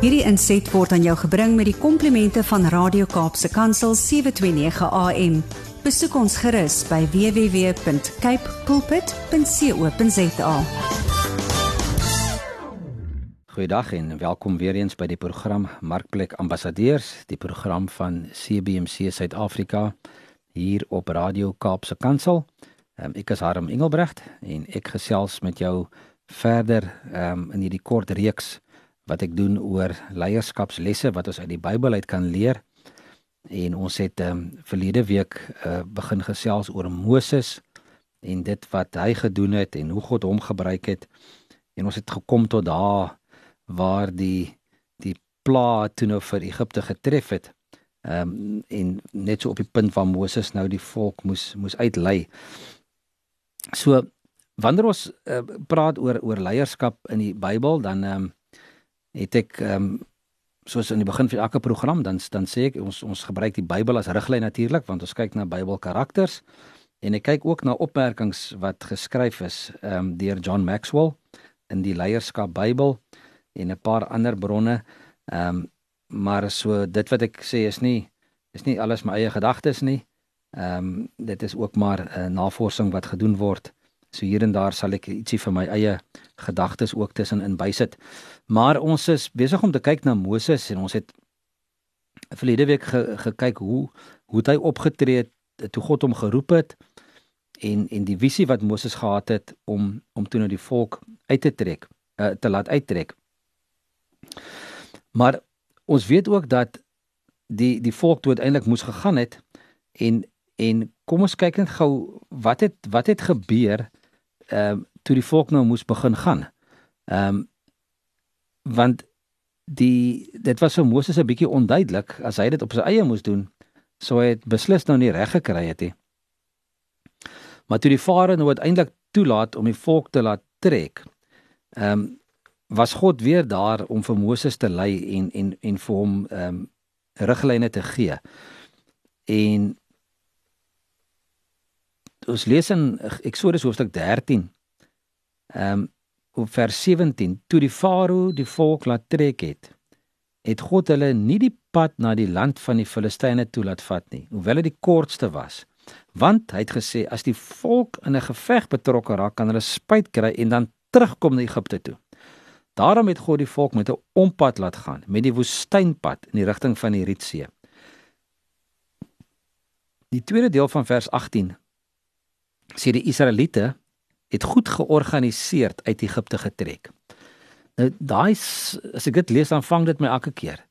Hierdie inset word aan jou gebring met die komplimente van Radio Kaapse Kansel 729 AM. Besoek ons gerus by www.cape pulpit.co.za. Goeiedag en welkom weer eens by die program Markplek Ambassadeurs, die program van CBC Suid-Afrika hier op Radio Kaapse Kansel. Um, ek is Harm Engelbrecht en ek gesels met jou verder um, in hierdie kort reeks wat ek doen oor leierskapslesse wat ons uit die Bybel uit kan leer. En ons het um, verlede week uh, begin gesels oor Moses en dit wat hy gedoen het en hoe God hom gebruik het. En ons het gekom tot daar waar die die pla toe nou vir Egipte getref het. Ehm um, en net so op die punt waar Moses nou die volk moes moes uitlei. So wanneer ons uh, praat oor oor leierskap in die Bybel, dan ehm um, het ek ehm um, soos in die begin van elke program dan dan sê ek ons ons gebruik die Bybel as riglyn natuurlik want ons kyk na Bybelkarakters en ek kyk ook na opmerkings wat geskryf is ehm um, deur John Maxwell in die leierskap Bybel en 'n paar ander bronne. Ehm um, maar so dit wat ek sê is nie is nie alles my eie gedagtes nie. Ehm um, dit is ook maar 'n uh, navorsing wat gedoen word. So hier en daar sal ek ietsie van my eie gedagtes ook tussenin bysit. Maar ons is besig om te kyk na Moses en ons het verlede week ge, gekyk hoe hoe hy opgetree het toe God hom geroep het en en die visie wat Moses gehad het om om toe nou die volk uit te trek, uh, te laat uittrek. Maar ons weet ook dat die die volk toe uiteindelik moes gegaan het en en kom ons kyk net gou wat het wat het gebeur ehm um, toe die volk nou moes begin gaan. Ehm um, want die dit was vir Moses 'n bietjie onduidelik as hy dit op sy eie moes doen, sou hy dit beslis nou nie reg gekry het nie. Maar toe die Farao nou uiteindelik toelaat om die volk te laat trek, ehm um, was God weer daar om vir Moses te lei en en en vir hom ehm um, riglyne te gee. En ons lees in Eksodus hoofstuk 13. Ehm um, op vers 17, toe die farao die volk laat trek het, het God hulle nie die pad na die land van die Filistyne toelaat vat nie, hoewel dit die kortste was. Want hy het gesê as die volk in 'n geveg betrokke raak, kan hulle spyt kry en dan terugkom na Egipte toe. Daarom het God die volk met 'n ompad laat gaan, met die woestynpad in die rigting van die Rietsee. Die tweede deel van vers 18 sê die Israeliete het goed georganiseer uit Egipte getrek. Nou daai as ek dit lees dan vang dit my elke keer.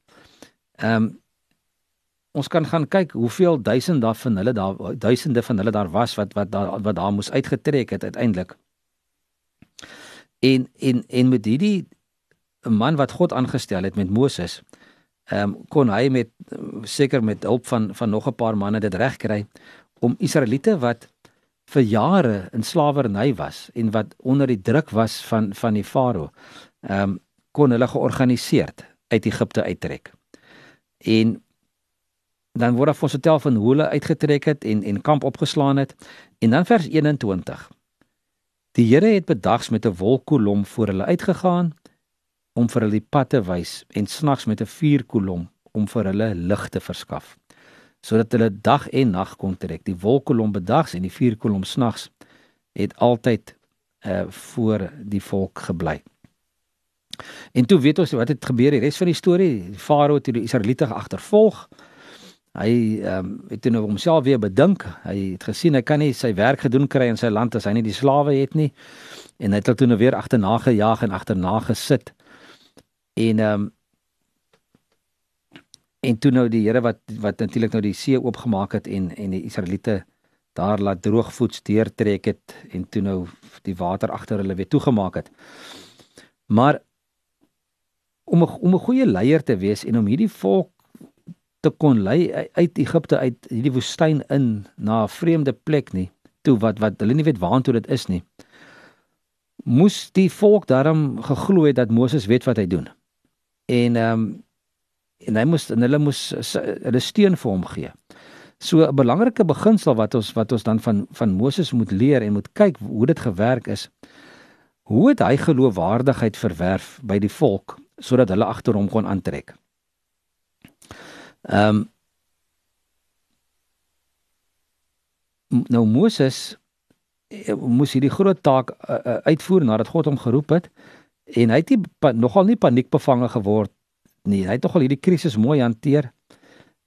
Ehm um, ons kan gaan kyk hoeveel duisende daar van hulle daar duisende van hulle daar was wat wat daar wat daar moes uitgetrek het uiteindelik. En en en met hierdie man wat God aangestel het met Moses, ehm um, kon hy met seker met hulp van van nog 'n paar manne dit regkry om Israeliete wat vir jare in slawerny was en wat onder die druk was van van die farao ehm um, kon hulle georganiseerd uit Egipte uittrek. En dan word ons vertel van hoe hulle uitgetrek het en en kamp opgeslaan het en dan vers 21. Die Here het bedags met 'n wolkkolom voor hulle uitgegaan om vir hulle die pad te wys en snags met 'n vuurkolom om vir hulle lig te verskaf sodat hulle dag en nag kon trek. Die wolkkolom bedags en die vuurkolom snags het altyd uh voor die volk gebly. En toe weet ons wat het gebeur die res van die storie. Farao het die Israeliete agtervolg. Hy ehm um, het toe nou homself weer bedink. Hy het gesien hy kan nie sy werk gedoen kry in sy land as hy nie die slawe het nie. En hy het hulle toe nou weer agterna gejaag en agterna gesit. En ehm um, En toe nou die Here wat wat natuurlik nou die see oopgemaak het en en die Israeliete daar laat droogvoets deurtrek het en toe nou die water agter hulle weer toegemaak het. Maar om 'n om 'n goeie leier te wees en om hierdie volk te kon lei uit Egipte uit hierdie woestyn in na 'n vreemde plek nie, toe wat wat hulle nie weet waartoe dit is nie. Moes die volk daarom geglo het dat Moses weet wat hy doen. En ehm um, en hy moes en hulle moes hulle steun vir hom gee. So 'n belangrike beginsel wat ons wat ons dan van van Moses moet leer en moet kyk hoe dit gewerk is. Hoe het hy geloofwaardigheid verwerf by die volk sodat hulle agter hom kon aantrek. Ehm um, nou Moses eh, moes hierdie groot taak uh, uitvoer nadat God hom geroep het en hy het nie, pa, nogal nie paniekbevange geword nie. Hy het nogal hierdie krisis mooi hanteer.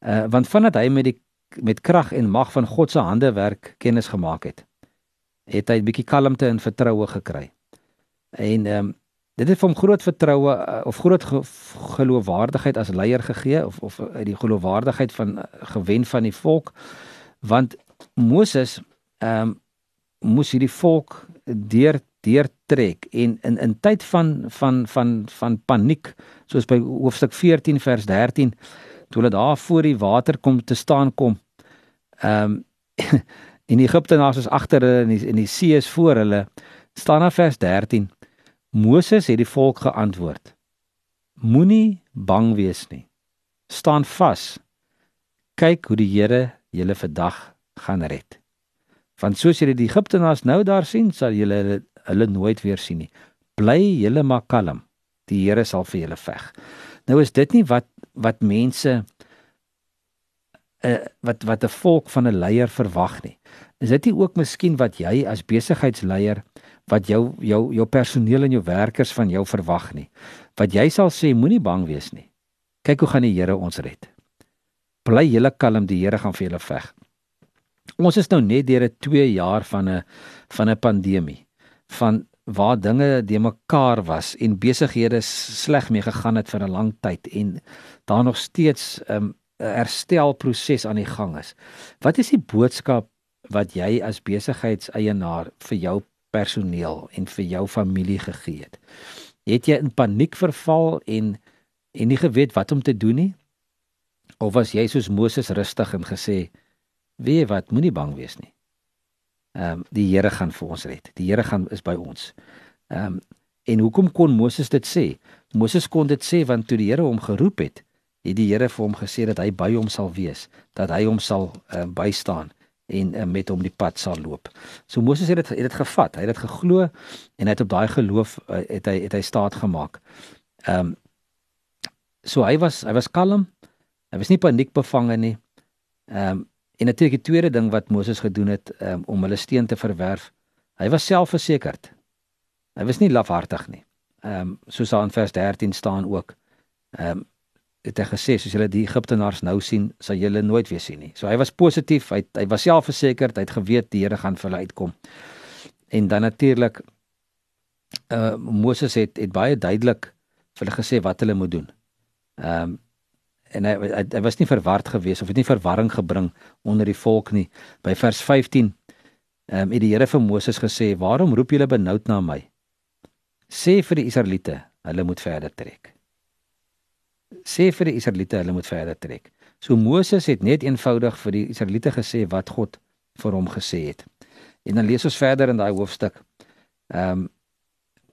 Uh want vandat hy met die met krag en mag van God se hande werk kennis gemaak het, het hy 'n bietjie kalmte en vertroue gekry. En ehm um, dit het hom groot vertroue uh, of groot ge geloofwaardigheid as leier gegee of of uit die geloofwaardigheid van uh, gewen van die volk want Moses ehm um, moes hierdie volk deur deur trek en in in tyd van van van van paniek soos by hoofstuk 14 vers 13 toe hulle daar voor die water kom te staan kom ehm um, in Egipte naas is agter hulle en die, en die see is voor hulle staan daar vers 13 Moses het die volk geantwoord Moenie bang wees nie staan vas kyk hoe die Here julle vandag gaan red. Want soos julle die Egiptenaars nou daar sien, sal julle hulle, nooit weer sien nie. Bly julle maar kalm. Die Here sal vir julle veg. Nou is dit nie wat wat mense uh, wat wat 'n volk van 'n leier verwag nie. Is dit nie ook miskien wat jy as besigheidsleier wat jou jou jou personeel en jou werkers van jou verwag nie? Wat jy sal sê moenie bang wees nie. Kyk hoe gaan die Here ons red. Bly julle kalm, die Here gaan vir julle veg. Ons is nou net deur 'n 2 jaar van 'n van 'n pandemie van waar dinge de mekaar was en besighede sleg mee gegaan het vir 'n lang tyd en daar nog steeds 'n um, herstelproses aan die gang is. Wat is die boodskap wat jy as besigheidseienaar vir jou personeel en vir jou familie gegee het? Het jy in paniek verval en en nie geweet wat om te doen nie? Of was jy soos Moses rustig en gesê Wie wat moenie bang wees nie. Ehm um, die Here gaan vir ons red. Die Here gaan is by ons. Ehm um, en hoekom kon Moses dit sê? Moses kon dit sê want toe die Here hom geroep het, het die Here vir hom gesê dat hy by hom sal wees, dat hy hom sal ehm um, bystaan en uh, met hom die pad sal loop. So Moses het dit het dit gevat. Hy het dit geglo en hy het op daai geloof uh, het hy het hy staat gemaak. Ehm um, so hy was hy was kalm. Hy was nie paniekbevange nie. Ehm um, En natuurlik die tweede ding wat Moses gedoen het um, om hulle steen te verwerf, hy was selfversekerd. Hy was nie lafhartig nie. Ehm um, soos daar in vers 13 staan ook. Ehm um, het hy gesê soos julle die Egiptenaars nou sien, sal julle nooit weer sien nie. So hy was positief, hy hy was selfversekerd, hy het geweet die Here gaan vir hulle uitkom. En dan natuurlik uh eh, Moses het het baie duidelik vir hulle gesê wat hulle moet doen. Ehm um, en hy, hy hy was nie verward geweest of het nie verwarring gebring onder die volk nie. By vers 15 ehm um, het die Here vir Moses gesê: "Waarom roep julle benoud na my? Sê vir die Israeliete, hulle moet verder trek." Sê vir die Israeliete, hulle moet verder trek. So Moses het net eenvoudig vir die Israeliete gesê wat God vir hom gesê het. En dan lees ons verder in daai hoofstuk. Ehm um,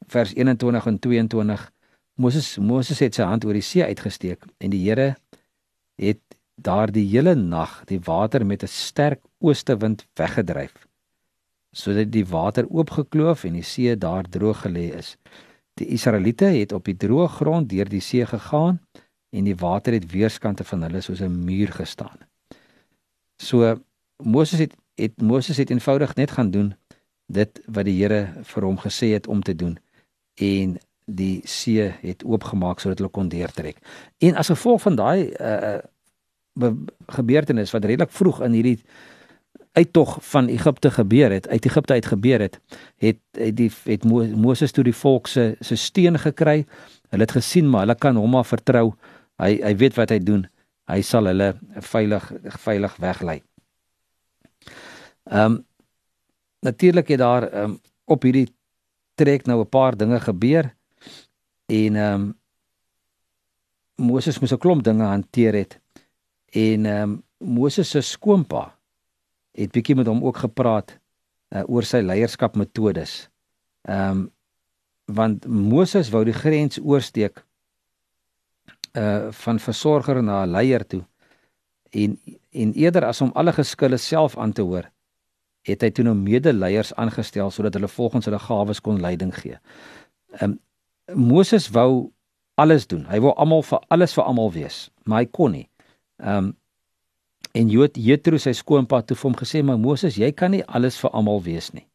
vers 21 en 22 Moses Moses het sy hand oor die see uitgesteek en die Here het daardie hele nag die water met 'n sterk oostewind weggedryf sodat die water oopgekloof en die see daar droog gelê is. Die Israeliete het op die droë grond deur die see gegaan en die water het weerskante van hulle soos 'n muur gestaan. So Moses het het Moses het eenvoudig net gaan doen dit wat die Here vir hom gesê het om te doen en die see het oopgemaak sodat hulle kon deurtrek. En as gevolg van daai uh gebeurtenis wat redelik vroeg in hierdie uittog van Egipte gebeur het, uit Egipte uit gebeur het, het het die het Mo, Moses toe die volk se se steen gekry. Hulle het gesien maar hulle kan hom maar vertrou. Hy hy weet wat hy doen. Hy sal hulle veilig veilig weglei. Ehm um, natuurlik het daar ehm um, op hierdie trek nou 'n paar dinge gebeur. En ehm um, Moses moes 'n klomp dinge hanteer het. En ehm um, Moses se skoonpa het bietjie met hom ook gepraat uh, oor sy leierskapmetodes. Ehm um, want Moses wou die grens oorsteek uh van versorger na leier toe. En en eerder as om alle geskille self aan te hoor, het hy toe nou medeleiers aangestel sodat hulle volgens hulle gawes kon leiding gee. Ehm um, Moses wou alles doen. Hy wou almal vir alles vir almal wees, maar hy kon nie. Ehm um, en Jood Jethro sy skoonpa toe vir hom gesê, "Maar Moses, jy kan nie alles vir almal wees nie.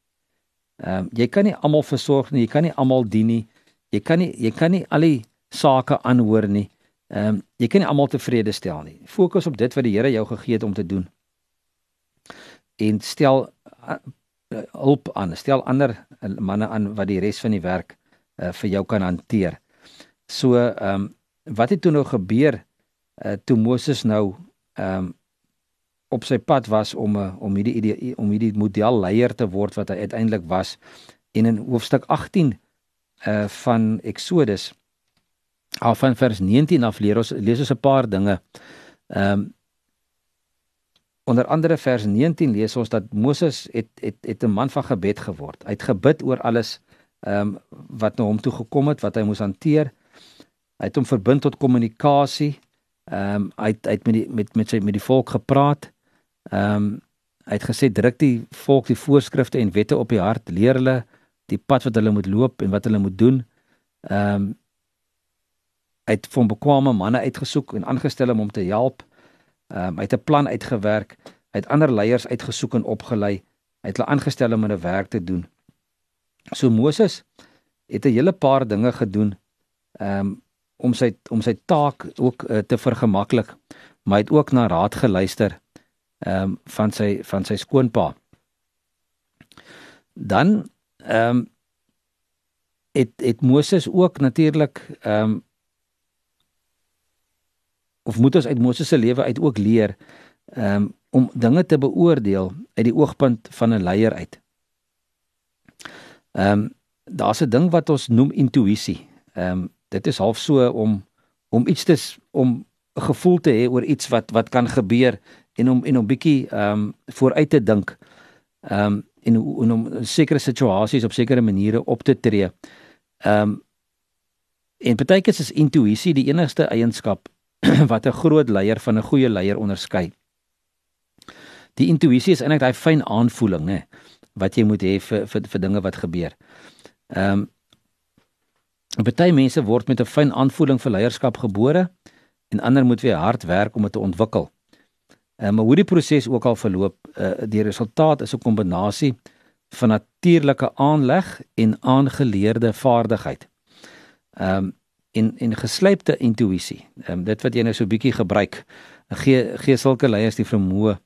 Ehm um, jy kan nie almal versorg nie, jy kan nie almal dien nie. Jy kan nie jy kan nie al die sake aanhoor nie. Ehm um, jy kan nie almal tevrede stel nie. Fokus op dit wat die Here jou gegee het om te doen. En stel uh, hulp aan, stel ander manne aan wat die res van die werk uh, vir jou kan hanteer. So ehm um, wat het toe nou gebeur uh, toe Moses nou ehm um, op sy pad was om uh, om hierdie idee om hierdie model leier te word wat hy uiteindelik was en in hoofstuk 18 uh van Exodus af van vers 19 af leer ons lees ons 'n paar dinge. Ehm um, onder andere vers 19 lees ons dat Moses het het het 'n man van gebed geword. Hy het gebid oor alles ehm um, wat na hom toe gekom het, wat hy moes hanteer. Hy het hom verbind tot kommunikasie. Ehm um, hy het, hy het met die met met sy met die volk gepraat. Ehm um, hy het gesê druk die volk die voorskrifte en wette op die hart, leer hulle die pad wat hulle moet loop en wat hulle moet doen. Ehm um, hy het van bekwame manne uitgesoek en aangestel om hom te help. Ehm um, hy het 'n plan uitgewerk. Hy het ander leiers uitgesoek en opgelei. Hy het hulle aangestel om hulle werk te doen. So Moses het 'n hele paar dinge gedoen um, om sy om sy taak ook uh, te vergemaklik, maar hy het ook na raad geluister ehm um, van sy van sy skoonpa. Dan ehm um, het het Moses ook natuurlik ehm um, of moet ons uit Moses se lewe uit ook leer ehm um, om dinge te beoordeel uit die oogpunt van 'n leier uit. Ehm um, daar's 'n ding wat ons noem intuïsie. Ehm um, dit is half so om om iets te om 'n gevoel te hê oor iets wat wat kan gebeur en om en om bietjie ehm um, vooruit te dink. Ehm um, en, en om sekere situasies op sekere maniere op te tree. Ehm um, en partykeer is intuïsie die enigste eienskap wat 'n groot leier van 'n goeie leier onderskei. Die intuïsie is eintlik daai fyn aanvoeling, nê, wat jy moet hê vir vir vir dinge wat gebeur. Ehm um, baie mense word met 'n fyn aanvoeling vir leierskap gebore en ander moet weer hard werk om dit te ontwikkel. Ehm um, maar hoe die proses ook al verloop, uh, die resultaat is 'n kombinasie van natuurlike aanleg en aangeleerde vaardigheid. Ehm um, en en geslypte intuïsie. Ehm um, dit wat jy nou so bietjie gebruik, gee gee sulke leiers die vermoë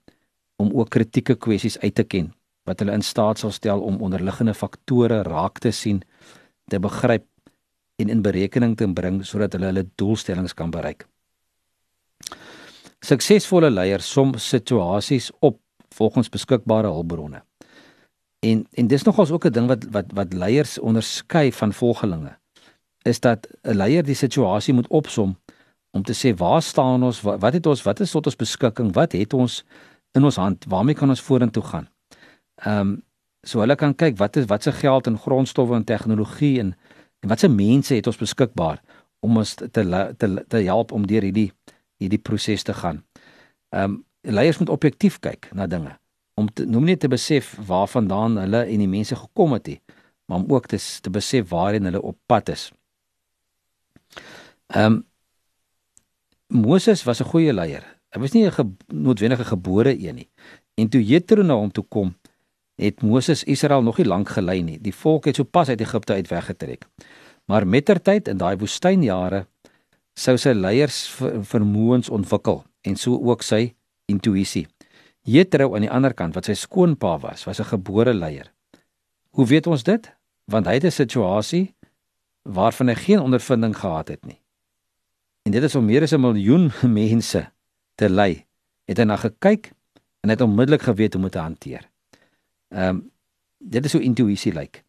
om ook kritieke kwessies uit te ken wat hulle in staat sal stel om onderliggende faktore raak te sien, te begryp en in berekening te bring sodat hulle hulle doelstellings kan bereik. Suksesvolle leiers som situasies op volgens beskikbare hulpbronne. En en dis nogals ook 'n ding wat wat wat leiers onderskei van volgelinge is dat 'n leier die situasie moet opsom om te sê waar staan ons wat, wat het ons wat is tot ons beskikking wat het ons in ons hand waarmee kan ons vorentoe gaan. Ehm um, so hulle kan kyk wat is wat se geld en grondstowwe en tegnologie en en wat se mense het ons beskikbaar om ons te te te help om deur hierdie hierdie proses te gaan. Ehm um, leiers moet objektief kyk na dinge om te noem net te besef waarvandaan hulle en die mense gekom het, he, maar om ook te te besef waarheen hulle op pad is. Ehm um, Moses was 'n goeie leier. Hy was nie 'n ge noodwendige gebore een nie. En toe Jethro na hom toe kom, het Moses Israel nog nie lank gelei nie. Die volk het sopas uit Egipte uit weggetrek. Maar mettertyd in daai woestynjare sou sy leiers vermoëns ontwikkel en so ook sy intuïsie. Jethro aan die ander kant wat sy skoonpa was, was 'n gebore leier. Hoe weet ons dit? Want hy het 'n situasie waarvan hy geen ondervinding gehad het nie. En dit is om meer as 'n miljoen mense te lei. Het hy na gekyk en het onmiddellik geweet hoe om te hanteer. Ehm um, dit is hoe intuïsie lyk.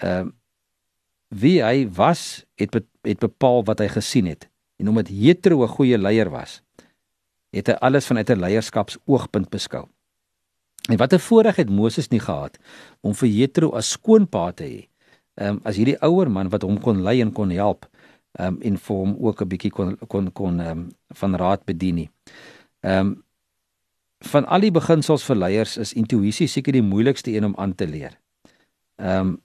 Ehm um, wie hy was, het be het bepaal wat hy gesien het. En omdat Jethro 'n goeie leier was, het hy alles vanuit 'n leierskapsoogpunt beskou. En wat 'n voorreg het Moses nie gehad om vir Jethro as skoonpa te hê. Ehm um, as hierdie ouer man wat hom kon lei en kon help, ehm um, en vir hom ook 'n bietjie kon kon kon ehm um, van raad bedien nie. Ehm um, van al die beginsels vir leiers is intuïsie seker die moeilikste een om aan te leer. Ehm um,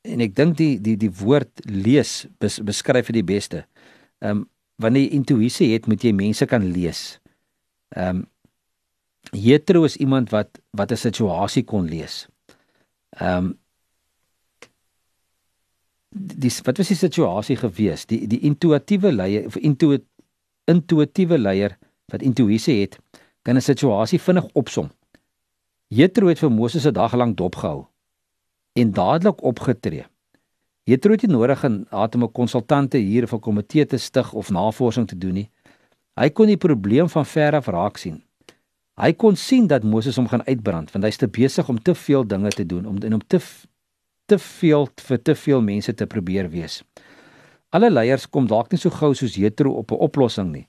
en ek dink die die die woord lees bes, beskryf dit die beste. Ehm um, wanneer jy intuïsie het, moet jy mense kan lees. Ehm um, Jethro is iemand wat wat 'n situasie kon lees. Ehm um, dis wat was die situasie gewees? Die die intuïtiewe leier of intu intuïtiewe leier wat intuïsie het, kan 'n situasie vinnig opsom. Jethro het vir Moses 'n dag lank dopgehou en dadelik opgetree. Jethro het nie nodig gehad om 'n konsultante hier of 'n komitee te stig of navorsing te doen nie. Hy kon die probleem van ver af raak sien. Hy kon sien dat Moses hom gaan uitbrand want hy's te besig om te veel dinge te doen om en om te te veel vir te veel mense te probeer wees. Alle leiers kom dalk nie so gou soos Jethro op 'n oplossing nie,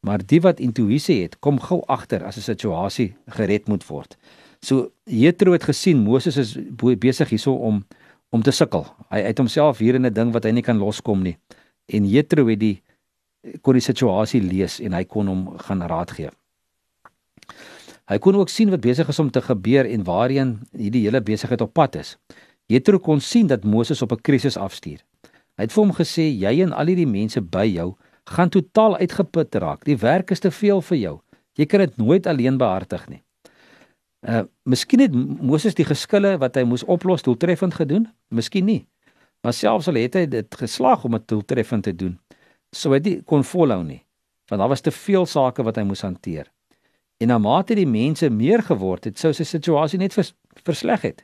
maar die wat intuïsie het, kom gou agter as 'n situasie gered moet word. So Jethro het gesien Moses is besig hierso om om te sukkel. Hy het homself hier in 'n ding wat hy nie kan loskom nie. En Jethro het die kon die situasie lees en hy kon hom gaan raad gee. Hy kon ook sien wat besig is om te gebeur en waarheen hierdie hele besigheid op pad is. Jethro kon sien dat Moses op 'n krisis afstuur. Hy het vir hom gesê: "Jy en al hierdie mense by jou gaan totaal uitgeput raak. Die werk is te veel vir jou. Jy kan dit nooit alleen behartig nie." Uh miskien het Moses die geskille wat hy moes oplos doeltreffend gedoen, miskien nie. Maar selfs al het hy dit geslaag om dit doeltreffend te doen, sou hy nie kon volhou nie, want daar was te veel sake wat hy moes hanteer. En na mate die mense meer geword het, sou sy situasie net vers, versleg het.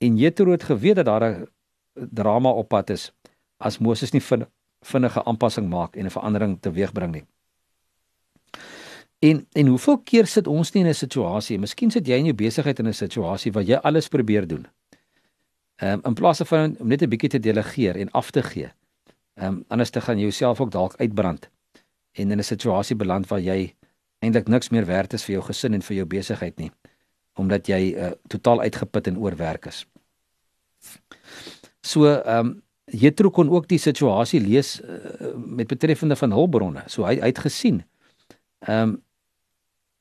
En Jethro het geweet dat daar 'n drama op pad is as Moses nie vinnige aanpassing maak en 'n verandering teweegbring nie. En en hoeveel keer sit ons nie in 'n situasie, miskien sit jy in jou besigheid in 'n situasie waar jy alles probeer doen. Ehm um, in plaas van om net 'n bietjie te delegeer en af te gee. Ehm um, anders te gaan jouself ook dalk uitbrand en in 'n situasie beland waar jy eintlik niks meer werd is vir jou gesin en vir jou besigheid nie omdat jy uh, totaal uitgeput en oorwerk is. So ehm um, Jethro kon ook die situasie lees uh, met betreffende van hulpbronne. So hy, hy het gesien ehm um,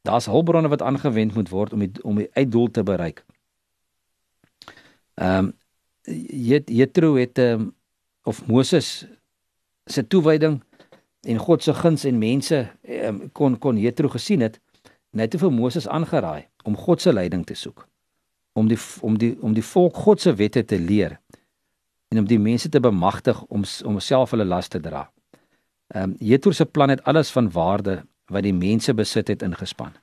daar's hulpbronne wat aangewend moet word om die, om die uitdoel te bereik. Ehm um, Jethro het um, of Moses se toewyding en God se guns en mense um, kon kon Jethro gesien het net vir Moses aangeraai om God se leiding te soek om die om die om die volk God se wette te leer en om die mense te bemagtig om om self hulle las te dra. Ehm um, Jethro se plan het alles van waarde wat die mense besit het ingespan.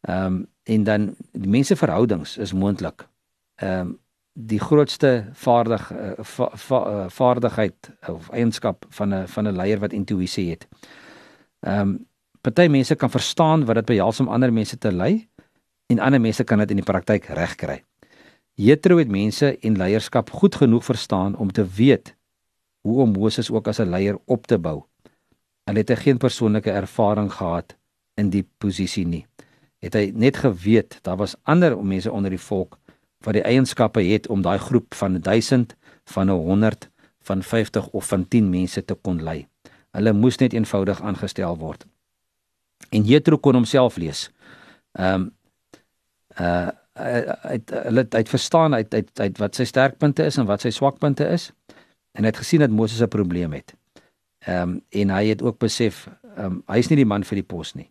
Ehm um, en dan die mense verhoudings is moontlik. Ehm um, die grootste vaardig uh, va, va, uh, vaardigheid of eienskap van 'n van 'n leier wat intuïsie het. Ehm um, party mense kan verstaan wat dit behels om ander mense te lei en ander mense kan dit in die praktyk regkry. Jethro het mense en leierskap goed genoeg verstaan om te weet hoe om Moses ook as 'n leier op te bou. Hulle het geen persoonlike ervaring gehad in die posisie nie. Het hy net geweet daar was ander mense onder die volk wat die eienskappe het om daai groep van 1000, van 100, van 50 of van 10 mense te kon lei. Hulle moes net eenvoudig aangestel word. En Jethro kon homself lees. Ehm um, uh hy hulle het verstaan uit uit uit wat sy sterkpunte is en wat sy swakpunte is en hy het gesien dat Moses 'n probleem het. Ehm um, en hy het ook besef ehm um, hy is nie die man vir die pos nie.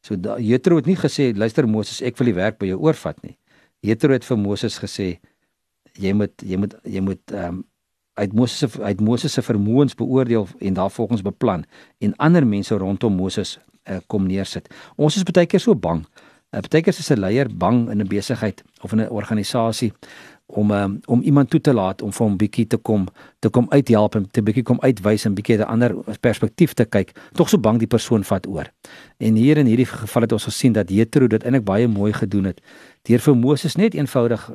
So Jethro het nie gesê luister Moses ek wil die werk by jou oorvat nie. Jethro het vir Moses gesê jy moet jy moet jy moet ehm um, uit Moses uit Moses se vermoëns beoordeel en daarvolgens beplan en ander mense rondom Moses uh, kom neersit. Ons is baie keer so bang. Uh, baie keer is 'n leier bang in 'n besigheid of in 'n organisasie om um, om iemand toe te laat om vir hom bietjie te kom te kom uithelp en te bietjie kom uitwys en bietjie 'n ander perspektief te kyk. Tog so bang die persoon vat oor. En hier in hierdie geval het ons gesien dat Jethro dit eintlik baie mooi gedoen het deur vir Moses net eenvoudig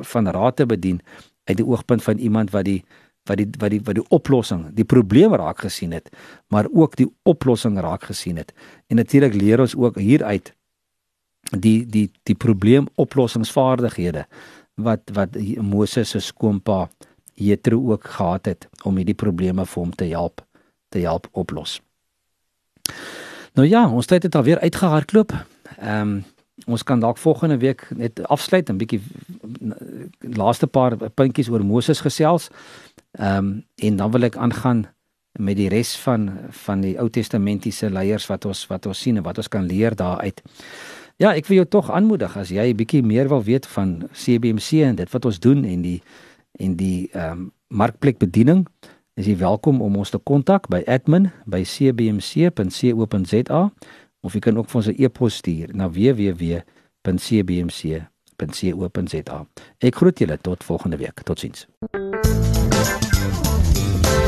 van raad te bedien uit die oogpunt van iemand wat die wat die wat die wat die oplossing, die probleem raak gesien het, maar ook die oplossing raak gesien het. En natuurlik leer ons ook hieruit die die die probleemoplossingsvaardighede wat wat Moses se skoonpa Jethro ook gehad het om hierdie probleme vir hom te help te help oplos. Nou ja, ons tyd het alweer uitgehardloop. Ehm um, ons kan dalk volgende week net afsluit 'n bietjie laaste paar puntjies oor Moses gesels. Ehm um, en dan wil ek aangaan met die res van van die Ou Testamentiese leiers wat ons wat ons sien en wat ons kan leer daaruit. Ja, ek wil jou tog aanmoedig as jy 'n bietjie meer wil weet van CBMC en dit wat ons doen en die en die ehm um, markplek bediening, is jy welkom om ons te kontak by admin@cbmc.co.za of jy kan ook vir ons 'n e-pos stuur na www.cbmc.co.za. Ek groet julle tot volgende week. Totsiens.